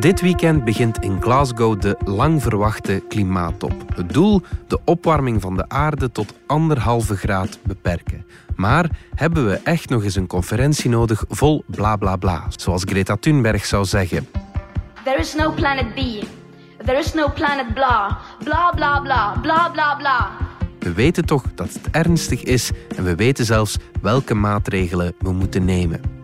Dit weekend begint in Glasgow de lang verwachte klimaattop. Het doel: de opwarming van de aarde tot anderhalve graad beperken. Maar hebben we echt nog eens een conferentie nodig vol bla bla bla, zoals Greta Thunberg zou zeggen? There is no planet B. There is no planet bla. Bla bla bla. Bla bla bla. We weten toch dat het ernstig is en we weten zelfs welke maatregelen we moeten nemen.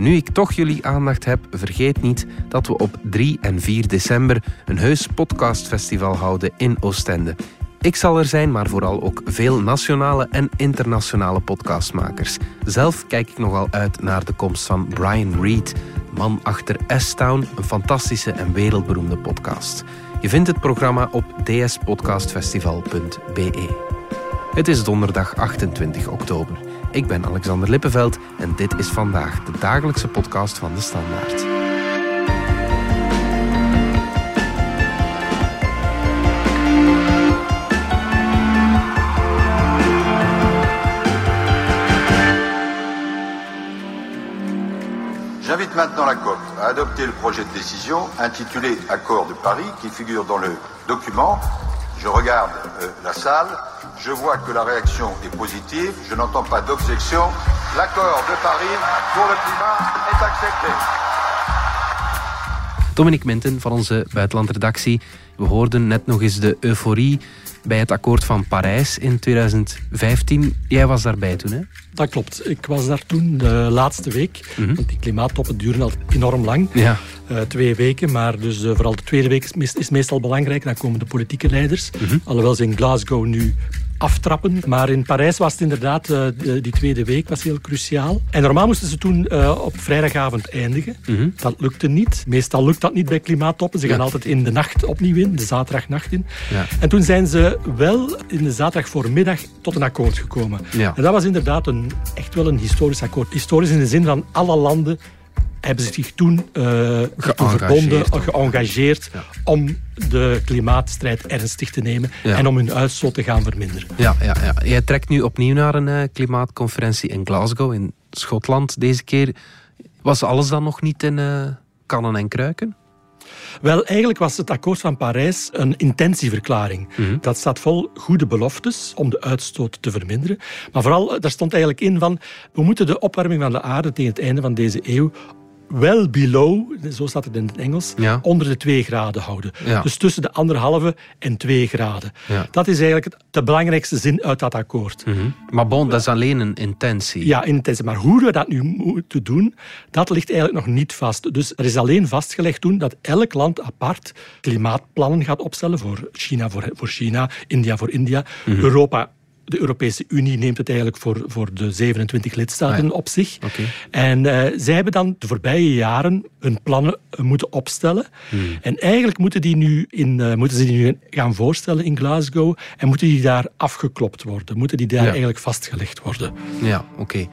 Nu ik toch jullie aandacht heb, vergeet niet dat we op 3 en 4 december een heus podcastfestival houden in Oostende. Ik zal er zijn, maar vooral ook veel nationale en internationale podcastmakers. Zelf kijk ik nogal uit naar de komst van Brian Reed, man achter S-Town, een fantastische en wereldberoemde podcast. Je vindt het programma op dspodcastfestival.be. Het is donderdag 28 oktober. Ik ben Alexander Lippenveld en dit is vandaag de dagelijkse podcast van de Standaard. J'invite maintenant la COP à adopter le projet de décision intitulé Accord de Paris qui figure dans le document. Je regarde euh, la salle, je vois que la réaction est positive, je n'entends pas d'objection. L'accord de Paris pour le climat est accepté. Dominic Minten van onze buitenlandredactie. We hoorden net nog eens de euforie bij het akkoord van Parijs in 2015. Jij was daarbij toen, hè? Dat klopt. Ik was daar toen de laatste week. Want die klimaattoppen duren altijd enorm lang. Ja. Eh, twee weken, maar dus eh, vooral de tweede week is, meest- is meestal belangrijk. Dan komen de politieke leiders. Alhoewel ze in Glasgow nu aftrappen. Maar in Parijs was het inderdaad, eh, die tweede week was heel cruciaal. En normaal moesten ze toen op vrijdagavond eindigen. Dat lukte niet. Meestal lukt dat niet bij klimaattoppen. Ze gaan Ja. altijd in de nacht opnieuw in, de zaterdagnacht in. Ja. En toen zijn ze wel in de zaterdag voormiddag tot een akkoord gekomen. Ja. En dat was inderdaad een, echt wel een historisch akkoord. Historisch in de zin van alle landen hebben zich toen Geëngageerd verbonden, geëngageerd Ja. om de klimaatstrijd ernstig te nemen Ja. en om hun uitstoot te gaan verminderen. Ja, ja, ja. Jij trekt nu opnieuw naar een eh, klimaatconferentie in Glasgow, in Schotland deze keer. Was alles dan nog niet in eh, kannen en kruiken? Wel, eigenlijk was het akkoord van Parijs een intentieverklaring. Dat staat vol goede beloftes om de uitstoot te verminderen. Maar vooral, eh, daar stond eigenlijk in van... we moeten de opwarming van de aarde tegen het einde van deze eeuw well below, zo staat het in het Engels, Ja. onder de 2 graden houden. Ja. Dus tussen de anderhalve en 2 graden. Ja. Dat is eigenlijk het- de belangrijkste zin uit dat akkoord. Maar bon, dat is alleen een intentie. Ja, intentie. Maar hoe we dat nu moeten doen, dat ligt eigenlijk nog niet vast. Dus er is alleen vastgelegd toen dat elk land apart klimaatplannen gaat opstellen voor China voor, voor China, India voor India, Europa. De Europese Unie neemt het eigenlijk voor, voor de 27 lidstaten Ah ja. op zich. En eh, zij hebben dan de voorbije jaren hun plannen eh, moeten opstellen. En eigenlijk moeten, die nu in, eh, moeten ze die nu gaan voorstellen in Glasgow en moeten die daar afgeklopt worden. Moeten die daar Ja. eigenlijk vastgelegd worden. Ja, oké.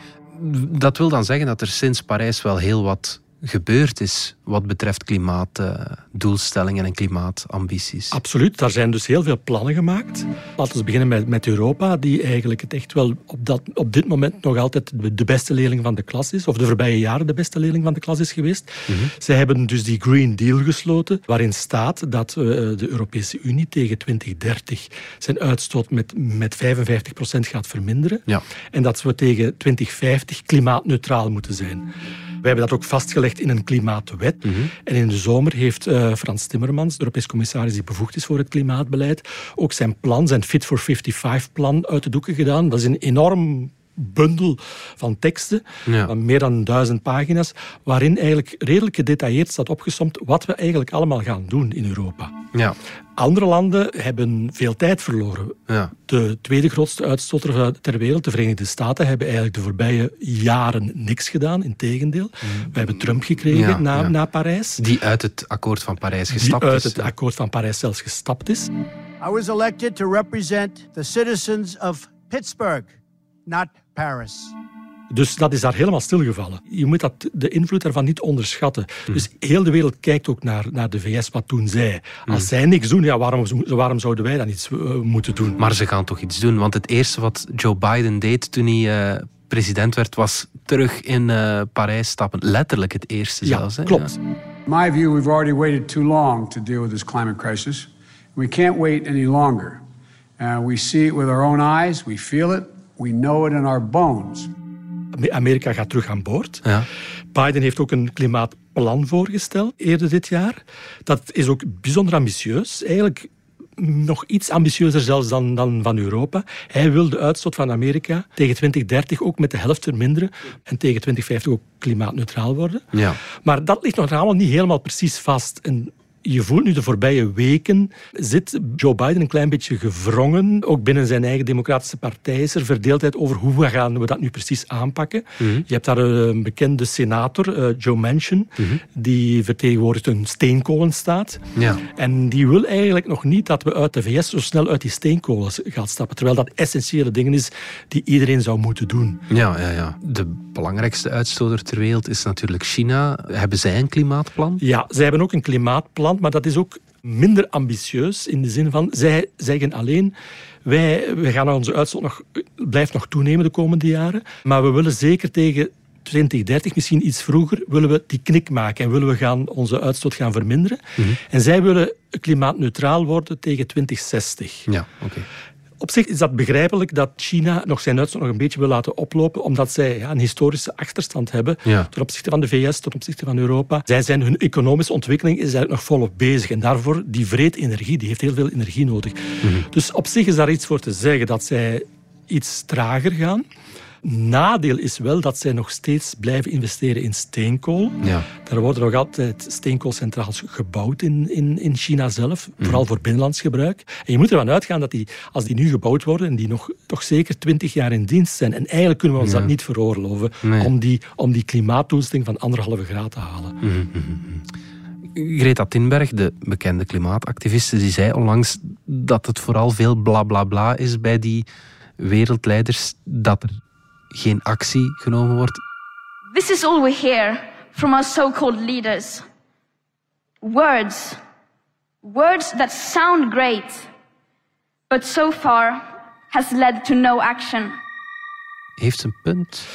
Dat wil dan zeggen dat er sinds Parijs wel heel wat gebeurd is wat betreft klimaatdoelstellingen en klimaatambities. Absoluut, daar zijn dus heel veel plannen gemaakt. Laten we beginnen met, met Europa, die eigenlijk het echt wel op, dat, op dit moment nog altijd de, beste leerling van de klas is, of de voorbije jaren de beste leerling van de klas is geweest. Zij hebben dus die Green Deal gesloten, waarin staat dat eh, de Europese Unie tegen 2030 zijn uitstoot met, met 55% gaat verminderen. Ja. En dat we tegen 2050 klimaatneutraal moeten zijn. We hebben dat ook vastgelegd in een klimaatwet. En in de zomer heeft eh, Frans Timmermans, de Europees commissaris die bevoegd is voor het klimaatbeleid, ook zijn plan, zijn Fit for 55-plan uit de doeken gedaan. Dat is een enorm bundel van teksten, Ja. van meer dan duizend pagina's, waarin eigenlijk redelijk gedetailleerd staat opgesomd wat we eigenlijk allemaal gaan doen in Europa. Ja, Andere landen hebben veel tijd verloren. ja. De tweede grootste uitstoter ter wereld, de Verenigde Staten, hebben eigenlijk de voorbije jaren niks gedaan. Integendeel. We hebben Trump gekregen Ja, na, ja. na Parijs. Die uit het akkoord van Parijs Die gestapt uit is. het akkoord van Parijs zelfs gestapt is. I was elected to represent the citizens of Pittsburgh, not Paris. Dus dat is daar helemaal stilgevallen. Je moet dat, de invloed daarvan niet onderschatten. Dus heel de wereld kijkt ook naar, naar de VS wat toen zij. Als zij niks doen, ja, waarom, waarom zouden wij dan iets eh, moeten doen? Maar ze gaan toch iets doen. Want het eerste wat Joe Biden deed toen hij eh, president werd, was terug in eh, Parijs stappen. Letterlijk het eerste ja, zelfs. Hè? klopt. my view, we've already waited too long to deal with this climate crisis. We can't wait any longer. Uh, we see it with our own eyes, we feel it, we know it in our bones. Amerika gaat terug aan boord. Ja. Biden heeft ook een klimaatplan voorgesteld eerder dit jaar. Dat is ook bijzonder ambitieus. Eigenlijk nog iets ambitieuzer zelfs dan, dan van Europa. Hij wil de uitstoot van Amerika tegen 2030 ook met de helft verminderen en tegen 2050 ook klimaatneutraal worden. Ja. Maar dat ligt nog allemaal niet helemaal precies vast. En je voelt nu de voorbije weken zit Joe Biden een klein beetje gevrongen. Ook binnen zijn eigen democratische partij is er verdeeldheid over hoe gaan we dat nu precies aanpakken. Je hebt daar een bekende senator, eh, Joe Manchin, die vertegenwoordigt een steenkolenstaat. Ja. En die wil eigenlijk nog niet dat we uit de VS zo snel uit die steenkolen gaan stappen. Terwijl dat essentiële dingen is die iedereen zou moeten doen. Ja, ja, ja. De belangrijkste uitstoter ter wereld is natuurlijk China. Hebben zij een klimaatplan? Ja, zij hebben ook een klimaatplan, maar dat is ook minder ambitieus in de zin van zij zeggen alleen wij, wij gaan onze uitstoot nog, blijft nog toenemen de komende jaren, maar we willen zeker tegen 2030, misschien iets vroeger, willen we die knik maken en willen we gaan onze uitstoot gaan verminderen. En zij willen klimaatneutraal worden tegen 2060. Ja, oké. Op zich is dat begrijpelijk dat China nog zijn uitstoot nog een beetje wil laten oplopen, omdat zij ja, een historische achterstand hebben Ja. ten opzichte van de VS, ten opzichte van Europa. Zij zijn hun economische ontwikkeling is eigenlijk nog volop bezig. En daarvoor, die vreet energie, die heeft heel veel energie nodig. Dus op zich is daar iets voor te zeggen dat zij iets trager gaan. Nadeel is wel dat zij nog steeds blijven investeren in steenkool. Ja. Er worden nog altijd steenkoolcentrales gebouwd in, in, in China zelf, vooral voor binnenlands gebruik. En je moet ervan uitgaan dat die, als die nu gebouwd worden en die nog toch zeker twintig jaar in dienst zijn, en eigenlijk kunnen we ons dat niet veroorloven Nee. om, die, om die klimaatdoelstelling van anderhalve graad te halen. Greta Thunberg, de bekende klimaatactiviste, die zei onlangs dat het vooral veel bla bla bla is bij die wereldleiders, dat er geen actie genomen wordt. This is all we hear from our so called leaders. Words. Words that sound great, but so far has led to no action. Heeft ze een punt?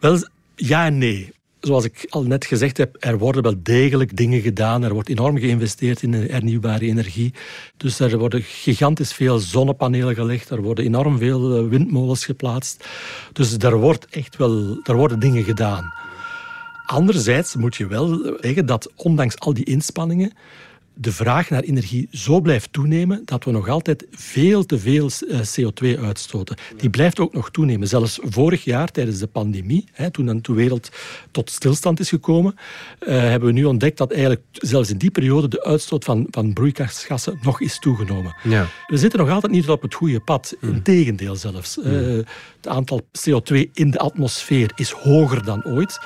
Wel, ja en nee. Zoals ik al net gezegd heb, er worden wel degelijk dingen gedaan. Er wordt enorm geïnvesteerd in hernieuwbare energie. Dus er worden gigantisch veel zonnepanelen gelegd. Er worden enorm veel eh, windmolens geplaatst. Dus er, wordt echt wel, er worden dingen gedaan. Anderzijds moet je wel zeggen dat ondanks al die inspanningen de vraag naar energie zo blijft toenemen dat we nog altijd veel te veel eh, CO2 uitstoten. Die blijft ook nog toenemen. Zelfs vorig jaar tijdens de pandemie, hè, toen de wereld tot stilstand is gekomen, eh, hebben we nu ontdekt dat eigenlijk zelfs in die periode de uitstoot van, van broeikasgassen nog is toegenomen. Ja. We zitten nog altijd niet op het goede pad. Integendeel zelfs. Eh, het aantal CO2 in de atmosfeer is hoger dan ooit.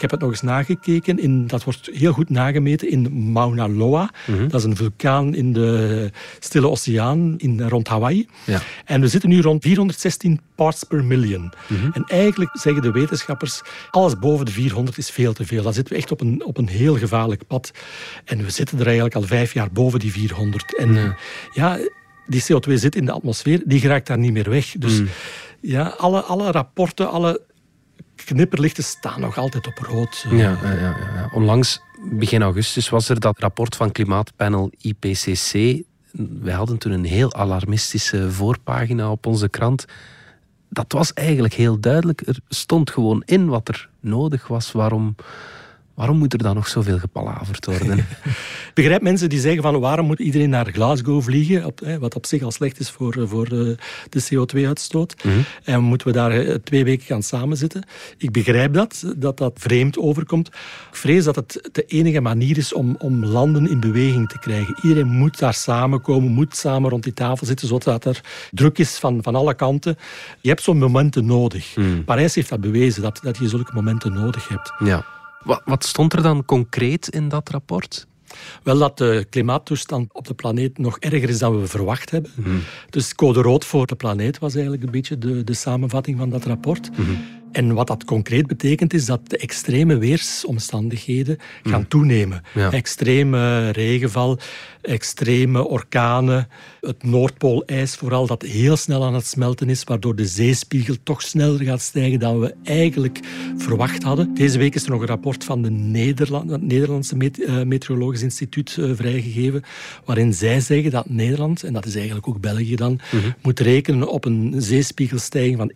Ik heb het nog eens nagekeken. In, dat wordt heel goed nagemeten in Mauna Loa. Dat is een vulkaan in de Stille Oceaan in, rond Hawaii. Ja. En we zitten nu rond 416 parts per million. En eigenlijk zeggen de wetenschappers, alles boven de 400 is veel te veel. Dan zitten we echt op een, op een heel gevaarlijk pad. En we zitten er eigenlijk al vijf jaar boven die 400. En ja, die CO2 zit in de atmosfeer, die geraakt daar niet meer weg. Dus ja, alle, alle rapporten, alle knipperlichten staan nog altijd op rood. Ja, ja, ja. Onlangs, begin augustus, was er dat rapport van klimaatpanel IPCC. Wij hadden toen een heel alarmistische voorpagina op onze krant. Dat was eigenlijk heel duidelijk. Er stond gewoon in wat er nodig was. Waarom, waarom moet er dan nog zoveel gepalaverd worden? Ik begrijp mensen die zeggen van waarom moet iedereen naar Glasgow vliegen, op, wat op zich al slecht is voor, eh, voor eh, de CO2-uitstoot. En moeten we daar eh, twee weken gaan samenzitten. Ik begrijp dat, dat dat vreemd overkomt. Ik vrees dat het de enige manier is om, om landen in beweging te krijgen. Iedereen moet daar samenkomen, moet samen rond die tafel zitten, zodat er druk is van, van alle kanten. Je hebt zo'n momenten nodig. Parijs heeft dat bewezen, dat, dat je zulke momenten nodig hebt. ja. Wat, wat stond er dan concreet in dat rapport? Wel dat de klimaattoestand op de planeet nog erger is dan we verwacht hebben. Dus code rood voor de planeet was eigenlijk een beetje de, de samenvatting van dat rapport. En wat dat concreet betekent is dat de extreme weersomstandigheden gaan toenemen. Ja. Extreme regenval, extreme orkanen, het Noordpoolijs vooral, dat heel snel aan het smelten is, waardoor de zeespiegel toch sneller gaat stijgen dan we eigenlijk verwacht hadden. Deze week is er nog een rapport van de Nederland, het Nederlandse eh, Meteorologisch Instituut eh, vrijgegeven, waarin zij zeggen dat Nederland, en dat is eigenlijk ook België dan, moet rekenen op een zeespiegelstijging van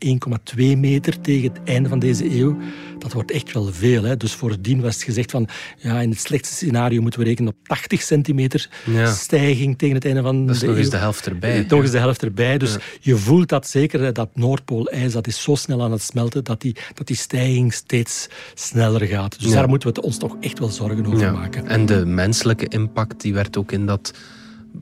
1,2 meter tegen het einde van deze eeuw. Dat wordt echt wel veel. Hè. Dus voordien was het gezegd van, ja, in het slechtste scenario moeten we rekenen op 80 centimeter Ja. stijging tegen het einde van Dat is de nog eens eeuw. de helft erbij. Nog eens de helft erbij. Dus je voelt dat zeker, hè, dat Noordpoolijs, dat is zo snel aan het smelten, dat die, dat die stijging steeds sneller gaat. Dus Ja. daar moeten we het ons toch echt wel zorgen over Ja. maken. En de menselijke impact die werd ook in dat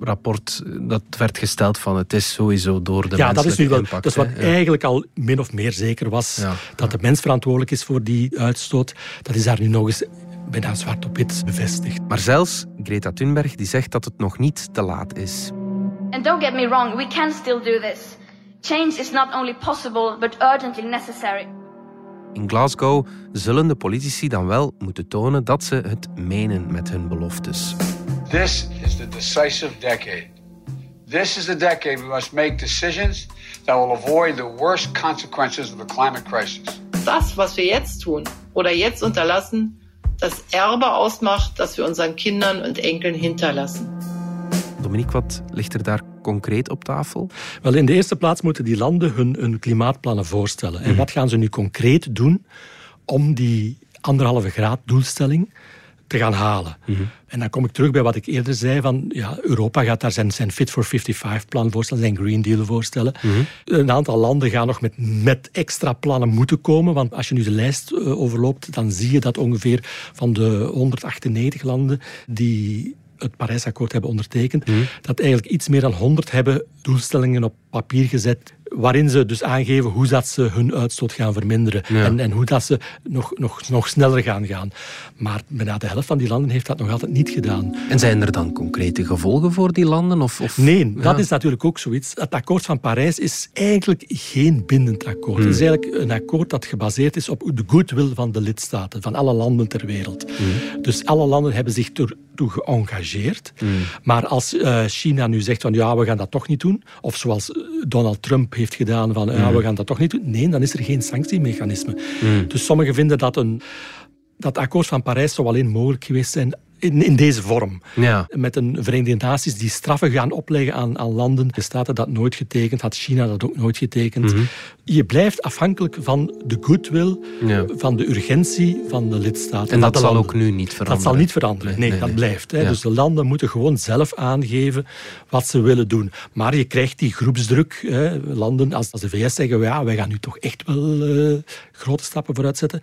rapport dat werd gesteld van het is sowieso door de ja, dat is nu wel. impact. dat is wat eigenlijk al min of meer zeker was. Ja, Dat de mens verantwoordelijk is voor die uitstoot. Dat is daar nu nog eens bijna zwart op wit bevestigd. Maar zelfs Greta Thunberg die zegt dat het nog niet te laat is. And don't get me wrong, we can still do this. Change is not only possible, but urgently necessary. In Glasgow zullen de politici dan wel moeten tonen dat ze het menen met hun beloftes. This is the decisive decade. This is the decade we must make decisions that will avoid the worst consequences of the climate crisis. das, was wir jetzt tun oder jetzt unterlassen, das Erbe ausmacht, das wir unseren Kindern und Enkeln hinterlassen. Dominique, wat ligt er daar concreet op tafel? Wel, in de eerste plaats moeten die landen hun, hun klimaatplannen voorstellen. En wat gaan ze nu concreet doen om die anderhalve graad doelstelling te gaan halen? En dan kom ik terug bij wat ik eerder zei: van ja, Europa gaat daar zijn, zijn Fit for 55-plan voorstellen, zijn Green Deal voorstellen. Een aantal landen gaan nog met, met extra plannen moeten komen. Want als je nu de lijst eh, overloopt, dan zie je dat ongeveer van de 198 landen die het Parijsakkoord hebben ondertekend, dat eigenlijk iets meer dan 100 hebben doelstellingen op papier gezet waarin ze dus aangeven hoe dat ze hun uitstoot gaan verminderen Ja. en, en hoe dat ze nog, nog, nog sneller gaan gaan. Maar bijna de helft van die landen heeft dat nog altijd niet gedaan. En zijn er dan concrete gevolgen voor die landen? Of, of... Nee, dat is natuurlijk ook zoiets. Het akkoord van Parijs is eigenlijk geen bindend akkoord. Het is eigenlijk een akkoord dat gebaseerd is op de goodwill van de lidstaten, van alle landen ter wereld. Dus alle landen hebben zich ertoe geëngageerd. Maar als eh, China nu zegt van ja, we gaan dat toch niet doen, of zoals eh, Donald Trump heeft gedaan van ja, we gaan dat toch niet doen, nee, dan is er geen sanctiemechanisme. Dus sommigen vinden dat een dat akkoord van Parijs zou alleen mogelijk geweest zijn in, in deze vorm. Ja. Met een Verenigde Naties die straffen gaan opleggen aan, aan landen. De Staten dat nooit getekend, had China dat ook nooit getekend. Je blijft afhankelijk van de goodwill, Ja. van de urgentie van de lidstaten. En dat zal landen. ook nu niet veranderen. Dat zal niet veranderen. Nee, Nee, nee, dat nee. blijft. Hè. Ja. Dus de landen moeten gewoon zelf aangeven wat ze willen doen. Maar je krijgt die groepsdruk. Hè. Landen als, als de VS zeggen, ja, wij gaan nu toch echt wel eh, grote stappen vooruit zetten.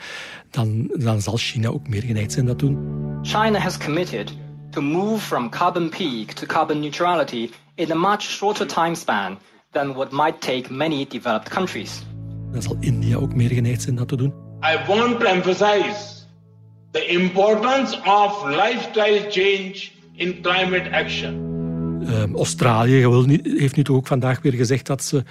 Dan, dan zal China ook meer geneigd zijn dat doen. China has committed to move from carbon peak to carbon neutrality in a much shorter time span than what might take many developed countries. Dan zal India ook meer geneigd zijn dat te doen. I want to emphasize the importance of lifestyle change in climate action. Ehm, Australië heeft nu toch ook vandaag weer gezegd dat ze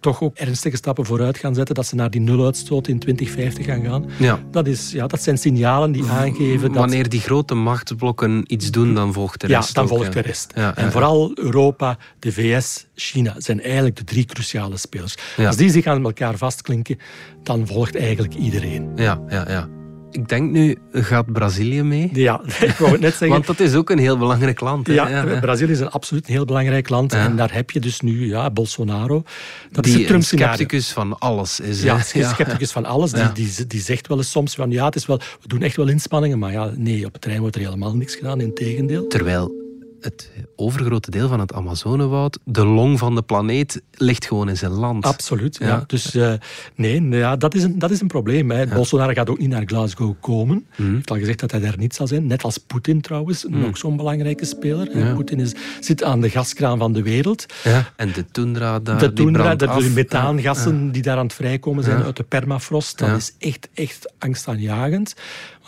toch ook ernstige stappen vooruit gaan zetten. Dat ze naar die nuluitstoot in 2050 gaan gaan. Ja. Dat, is, ja, dat zijn signalen die aangeven dat... Wanneer die grote machtsblokken iets doen, dan volgt de ja, rest dan ook, volgt ja. de rest. Ja, en ja, vooral Europa, de VS, China zijn eigenlijk de drie cruciale spelers. Ja. Als die zich aan elkaar vastklinken, dan volgt eigenlijk iedereen. Ja, ja, ja. Ik denk nu, gaat Brazilië mee? Ja, ik wou het net zeggen. Want dat is ook een heel belangrijk land. Hè? Ja, ja. Brazilië is een absoluut een heel belangrijk land. Ja. En daar heb je dus nu ja, Bolsonaro. Dat is Die het Trump-scenario. scepticus van alles is. Ja, een scepticus van alles. Die, die, die zegt wel eens soms van ja, het is wel, we doen echt wel inspanningen, maar ja, nee, op het terrein wordt er helemaal niks gedaan, in tegendeel. Terwijl het overgrote deel van het Amazonewoud, de long van de planeet, ligt gewoon in zijn land. Absoluut, ja. Ja. Dus eh, nee, ja, dat, is een, dat is een probleem. Hè. Bolsonaro gaat ook niet naar Glasgow komen. Hij Mhm. heeft al gezegd dat hij daar niet zal zijn. Net als Poetin trouwens, nog zo'n belangrijke speler. Ja. Poetin is, zit aan de gaskraan van de wereld. Ja. En de tundra daar, de brandt de, de methaangassen die daar aan het vrijkomen zijn uit de permafrost, dat is echt, echt angstaanjagend.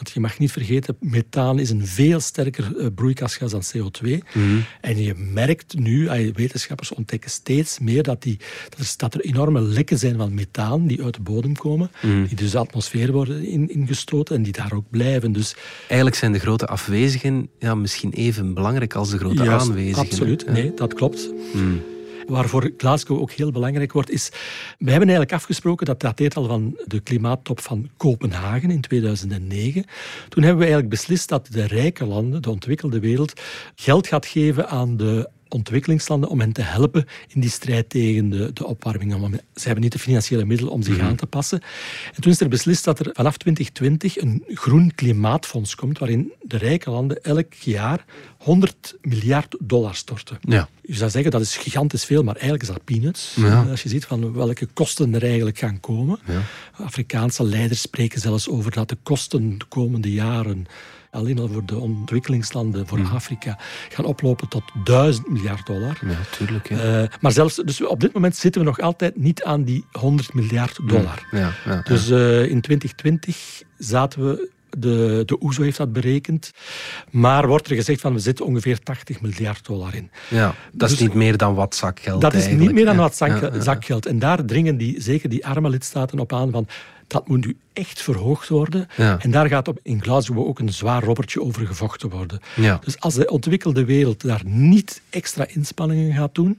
Want je mag niet vergeten, methaan is een veel sterker eh, broeikasgas dan CO2. Mhm. En je merkt nu, wetenschappers ontdekken steeds meer dat, die, dat, er, dat er enorme lekken zijn van methaan die uit de bodem komen, Mhm. die dus de atmosfeer worden in, ingestoten en die daar ook blijven. Dus Eigenlijk zijn de grote afwezigen ja, misschien even belangrijk als de grote Juist, aanwezigen. Absoluut, hè? nee, dat klopt. Hmm. Waarvoor Glasgow ook heel belangrijk wordt, is... We hebben eigenlijk afgesproken, dat dateert al van de klimaattop van Kopenhagen in 2009. Toen hebben we eigenlijk beslist dat de rijke landen, de ontwikkelde wereld, geld gaat geven aan de ontwikkelingslanden om hen te helpen in die strijd tegen de, de opwarming. Ze hebben niet de financiële middelen om zich aan te passen. En toen is er beslist dat er vanaf 2020 een groen klimaatfonds komt, waarin de rijke landen elk jaar 100 miljard dollar storten. Ja. Je zou zeggen dat is gigantisch veel, maar eigenlijk is dat peanuts. Ja. Als je ziet van welke kosten er eigenlijk gaan komen. Afrikaanse leiders spreken zelfs over dat de kosten de komende jaren alleen al voor de ontwikkelingslanden, voor Afrika, gaan oplopen tot 1000 miljard dollar. Ja, tuurlijk. hè. Eh, maar zelfs, dus op dit moment zitten we nog altijd niet aan die 100 miljard dollar. ja, ja, Dus eh, in 2020 zaten we, de, de OESO heeft dat berekend, maar wordt er gezegd van we zitten ongeveer 80 miljard dollar in. ja, dat is dus- niet meer dan wat zakgeld Dat is niet meer dan wat zak- Ja, ja, ja. zakgeld. En daar dringen die, zeker die arme lidstaten op aan van dat moet nu echt verhoogd worden. Ja. En daar gaat op, in Glasgow ook een zwaar robbertje over gevochten worden. Ja. Dus als de ontwikkelde wereld daar niet extra inspanningen gaat doen,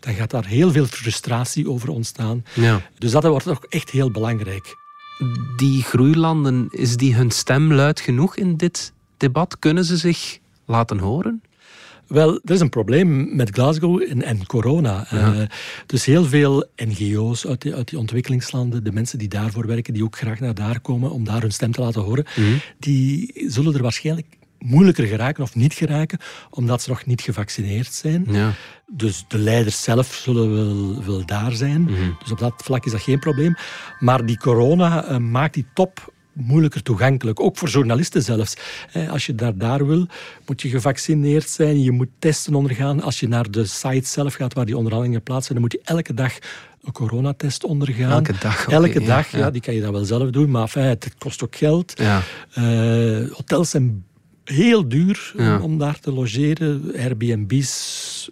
dan gaat daar heel veel frustratie over ontstaan. Ja. Dus dat wordt ook echt heel belangrijk. Die groeilanden, is die hun stem luid genoeg in dit debat? Kunnen ze zich laten horen? Wel, er is een probleem met Glasgow en, en corona. Eh, dus heel veel NGO's uit die, uit die ontwikkelingslanden, de mensen die daarvoor werken, die ook graag naar daar komen om daar hun stem te laten horen, die zullen er waarschijnlijk moeilijker geraken of niet geraken, omdat ze nog niet gevaccineerd zijn. Ja. Dus de leiders zelf zullen wel, wel daar zijn. Dus op dat vlak is dat geen probleem. Maar die corona eh, maakt die top moeilijker toegankelijk. Ook voor journalisten zelfs. Als je naar daar wil, moet je gevaccineerd zijn. Je moet testen ondergaan. Als je naar de site zelf gaat waar die onderhandelingen plaatsvinden, dan moet je elke dag een coronatest ondergaan. Elke dag, Elke dag, ja, ja. die kan je dan wel zelf doen. Maar enfin, het kost ook geld. Ja. Eh, hotels zijn heel duur Ja. om, om daar te logeren. Airbnb's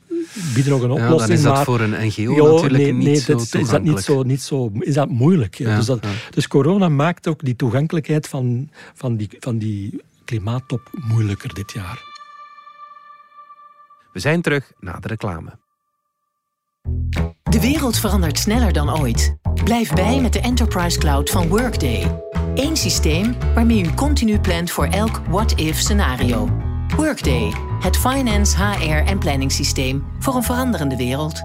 bieden nog een Ja, oplossing. dan is dat maar- voor een NGO Ja, natuurlijk nee, niet nee, zo dat is, dat niet zo, niet zo is dat moeilijk. Ja, dus, dat, ja. dus corona maakt ook die toegankelijkheid van, van, die, van die klimaattop moeilijker dit jaar. We zijn terug na de reclame. De wereld verandert sneller dan ooit. Blijf bij met de Enterprise Cloud van Workday. Eén systeem waarmee u continu plant voor elk what-if scenario. Workday, het finance, HR en planningssysteem voor een veranderende wereld.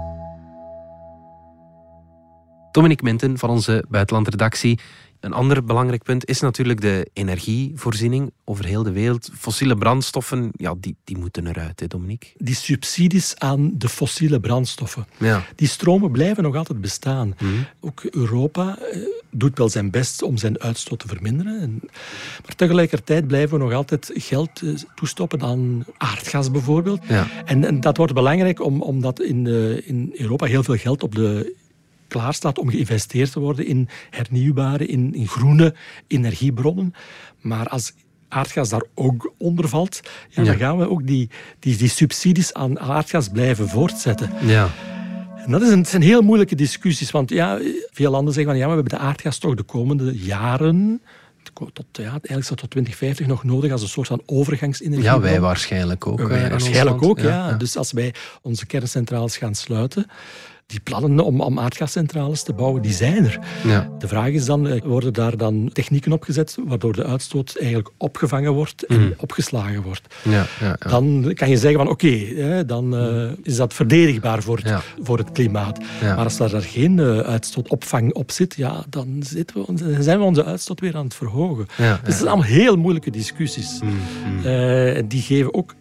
Dominique Minten van onze buitenlandredactie. Een ander belangrijk punt is natuurlijk de energievoorziening over heel de wereld. Fossiele brandstoffen, ja, die, die moeten eruit, hè, Dominique? Die subsidies aan de fossiele brandstoffen. Ja. Die stromen blijven nog altijd bestaan. Mhm. Ook Europa eh, doet wel zijn best om zijn uitstoot te verminderen. En- maar tegelijkertijd blijven we nog altijd geld eh, toestoppen aan aardgas bijvoorbeeld. Ja. En, en dat wordt belangrijk om, omdat in, eh, in Europa heel veel geld op de klaar staat om geïnvesteerd te worden in hernieuwbare, in, in groene energiebronnen. Maar als aardgas daar ook onder valt, ja, Ja. dan gaan we ook die, die, die subsidies aan aardgas blijven voortzetten. Ja. En dat is een, zijn heel moeilijke discussies, want ja, veel landen zeggen van ja, maar we hebben de aardgas toch de komende jaren, tot, ja, eigenlijk is dat tot 2050 nog nodig als een soort van overgangsenergie. ja, wij waarschijnlijk ook. Wij eh, waarschijnlijk ook, ja. Dus als wij onze kerncentrales gaan sluiten, die plannen om, om aardgascentrales te bouwen, die zijn er. Ja. De vraag is dan, eh, worden daar dan technieken opgezet waardoor de uitstoot eigenlijk opgevangen wordt en Mhm. opgeslagen wordt? Ja, ja, ja. Dan kan je zeggen van oké, dan eh, is dat verdedigbaar voor het, voor het klimaat. Maar als daar, daar geen eh, uitstootopvang op zit, ja, dan, zitten we, dan zijn we onze uitstoot weer aan het verhogen. Dus het zijn allemaal heel moeilijke discussies. Mm, Eh, die geven ook,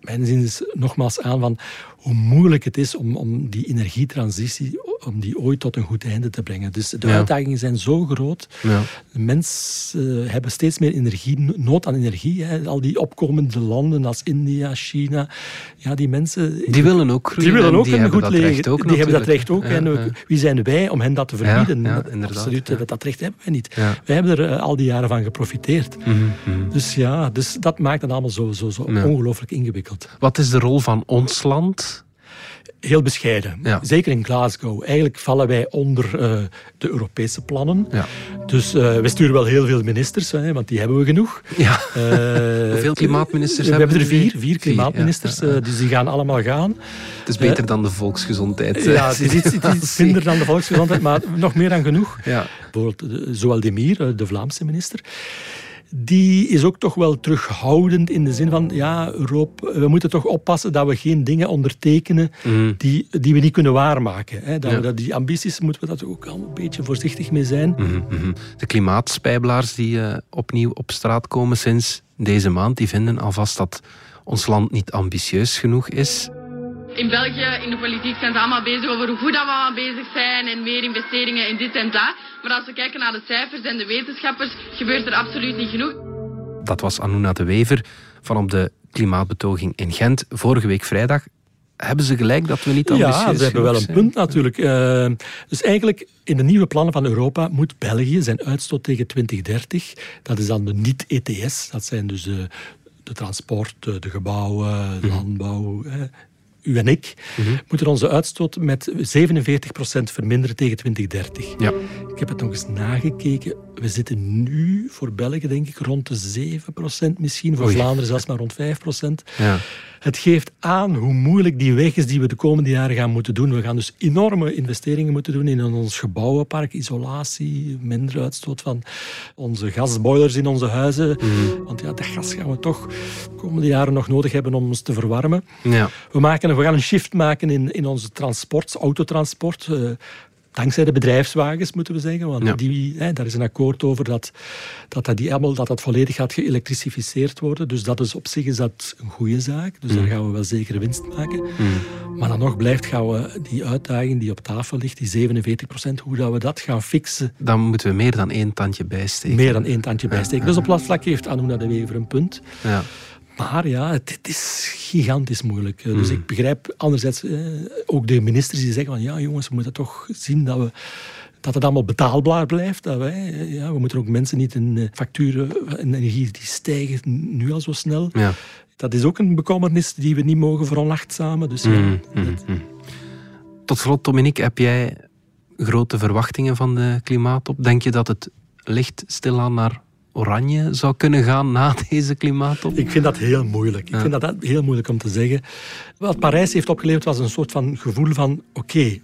mijn zin is nogmaals aan, van hoe moeilijk het is om, om die energietransitie om die ooit tot een goed einde te brengen. Dus de uitdagingen zijn zo groot. Ja. Mensen hebben steeds meer energie, nood aan energie. Hè. Al die opkomende landen als India, China. Ja, die mensen... Die willen ook groeien. Die willen ook een goed leven. Die hebben dat recht ook. en wie zijn wij om hen dat te verbieden? Ja, Absoluut, dat, dat recht hebben wij niet. Wij hebben er al die jaren van geprofiteerd. Mhm, mhm. Dus ja, dus dat maakt het allemaal zo, zo, zo ongelooflijk ingewikkeld. Wat is de rol van ons land heel bescheiden. Zeker in Glasgow. Eigenlijk vallen wij onder uh, de Europese plannen. Ja. Dus uh, we sturen wel heel veel ministers, hè, want die hebben we genoeg. Ja. Uh, Hoeveel klimaatministers we hebben we? er vier, vier klimaatministers, dus die gaan allemaal gaan. Het is beter dan de volksgezondheid. Ja, het is iets, minder dan de volksgezondheid, maar nog meer dan genoeg. Ja. Bijvoorbeeld Zoal Demir, de Vlaamse minister die is ook toch wel terughoudend in de zin van, ja, Europa, we moeten toch oppassen dat we geen dingen ondertekenen mhm. die, die we niet kunnen waarmaken. Hè. Dat we dat, die ambities moeten we dat ook al een beetje voorzichtig mee zijn. Mhm, mhm. De klimaatspijbelaars die uh, opnieuw op straat komen sinds deze maand, die vinden alvast dat ons land niet ambitieus genoeg is. In België, in de politiek, zijn ze allemaal bezig over hoe goed dat we aan bezig zijn en meer investeringen in dit en dat. Maar als we kijken naar de cijfers en de wetenschappers, gebeurt er absoluut niet genoeg. Dat was Anuna de Wever van op de klimaatbetoging in Gent vorige week vrijdag. Hebben ze gelijk dat we niet ambitieus zijn? Ja, ze hebben wel een punt natuurlijk. Uh, dus eigenlijk in de nieuwe plannen van Europa moet België zijn uitstoot tegen 2030, dat is dan de niet-ETS, dat zijn dus de, de transport, de gebouwen, de mhm. landbouw, u en ik, mhm. moeten onze uitstoot met 47% verminderen tegen 2030. Ja. Ik heb het nog eens nagekeken. We zitten nu voor België, denk ik, rond de 7% misschien. Voor Vlaanderen zelfs maar rond 5%. Ja. Het geeft aan hoe moeilijk die weg is die we de komende jaren gaan moeten doen. We gaan dus enorme investeringen moeten doen in ons gebouwenpark, isolatie, minder uitstoot van onze gasboilers in onze huizen. Mhm. Want ja, dat gas gaan we toch de komende jaren nog nodig hebben om ons te verwarmen. Ja. We, maken, we gaan een shift maken in, in onze transport, autotransport. Dankzij de bedrijfswagens, moeten we zeggen. Want die, hè, daar is een akkoord over dat dat, dat, die allemaal, dat dat volledig gaat geëlektrificeerd worden. Dus dat is op zich is dat een goede zaak. Dus daar mm. gaan we wel zeker winst maken. Mm. Maar dan nog blijft gaan we die uitdaging die op tafel ligt, die 47 procent, hoe dat we dat gaan fixen. Dan moeten we meer dan één tandje bijsteken. Meer dan één tandje bijsteken. Dus op dat vlak heeft Anuna de Wever een punt. Ja. Maar ja, het, is gigantisch moeilijk. Dus hmm. ik begrijp anderzijds eh, ook de ministers die zeggen van ja jongens, we moeten toch zien dat we dat het allemaal betaalbaar blijft. Dat wij, eh, ja, we moeten ook mensen niet in eh, facturen en energie die stijgen nu al zo snel. Ja. Dat is ook een bekommernis die we niet mogen veronachtzamen. Dus, ja, hmm, hmm, Tot slot, Dominique, heb jij grote verwachtingen van de klimaatop? Denk je dat het licht stilaan naar oranje zou kunnen gaan na deze klimaattop? Ik vind dat heel moeilijk. Ik vind dat heel moeilijk om te zeggen. Wat Parijs heeft opgeleverd was een soort van gevoel van oké,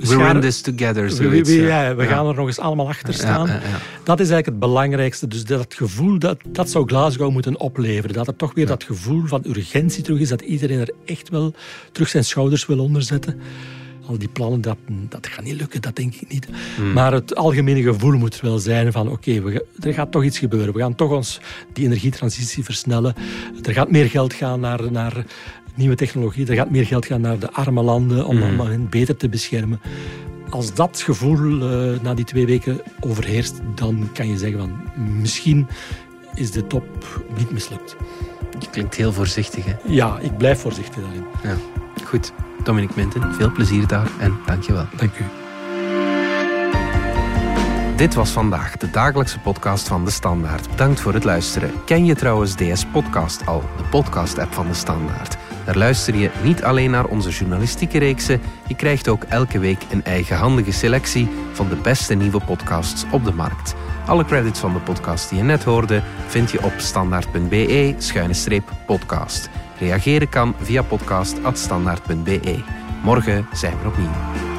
We're in this together. we, ja, we gaan er nog eens allemaal achter staan. Dat is eigenlijk het belangrijkste. Dus dat gevoel, dat, dat zou Glasgow moeten opleveren. Dat er toch weer dat gevoel van urgentie terug is. Dat iedereen er echt wel terug zijn schouders wil onderzetten al die plannen, dat, dat gaat niet lukken, dat denk ik niet. Hmm. Maar het algemene gevoel moet wel zijn van oké, er gaat toch iets gebeuren. We gaan toch ons die energietransitie versnellen. Er gaat meer geld gaan naar, naar nieuwe technologie. Er gaat meer geld gaan naar de arme landen om, mm. hen beter te beschermen. Als dat gevoel uh, na die twee weken overheerst, dan kan je zeggen van misschien is de top niet mislukt. Je klinkt heel voorzichtig, hè? Ja, ik blijf voorzichtig daarin. Ja. Goed. Dominic Minten, veel plezier daar en dankjewel. Dank u. Dit was vandaag de dagelijkse podcast van De Standaard. Bedankt voor het luisteren. Ken je trouwens DS Podcast al, de podcast-app van De Standaard? Daar luister je niet alleen naar onze journalistieke reeksen, je krijgt ook elke week een eigenhandige selectie van de beste nieuwe podcasts op de markt. Alle credits van de podcast die je net hoorde vind je op standaard.be-podcast. Reageren kan via podcast.standaard.be. Morgen zijn we opnieuw.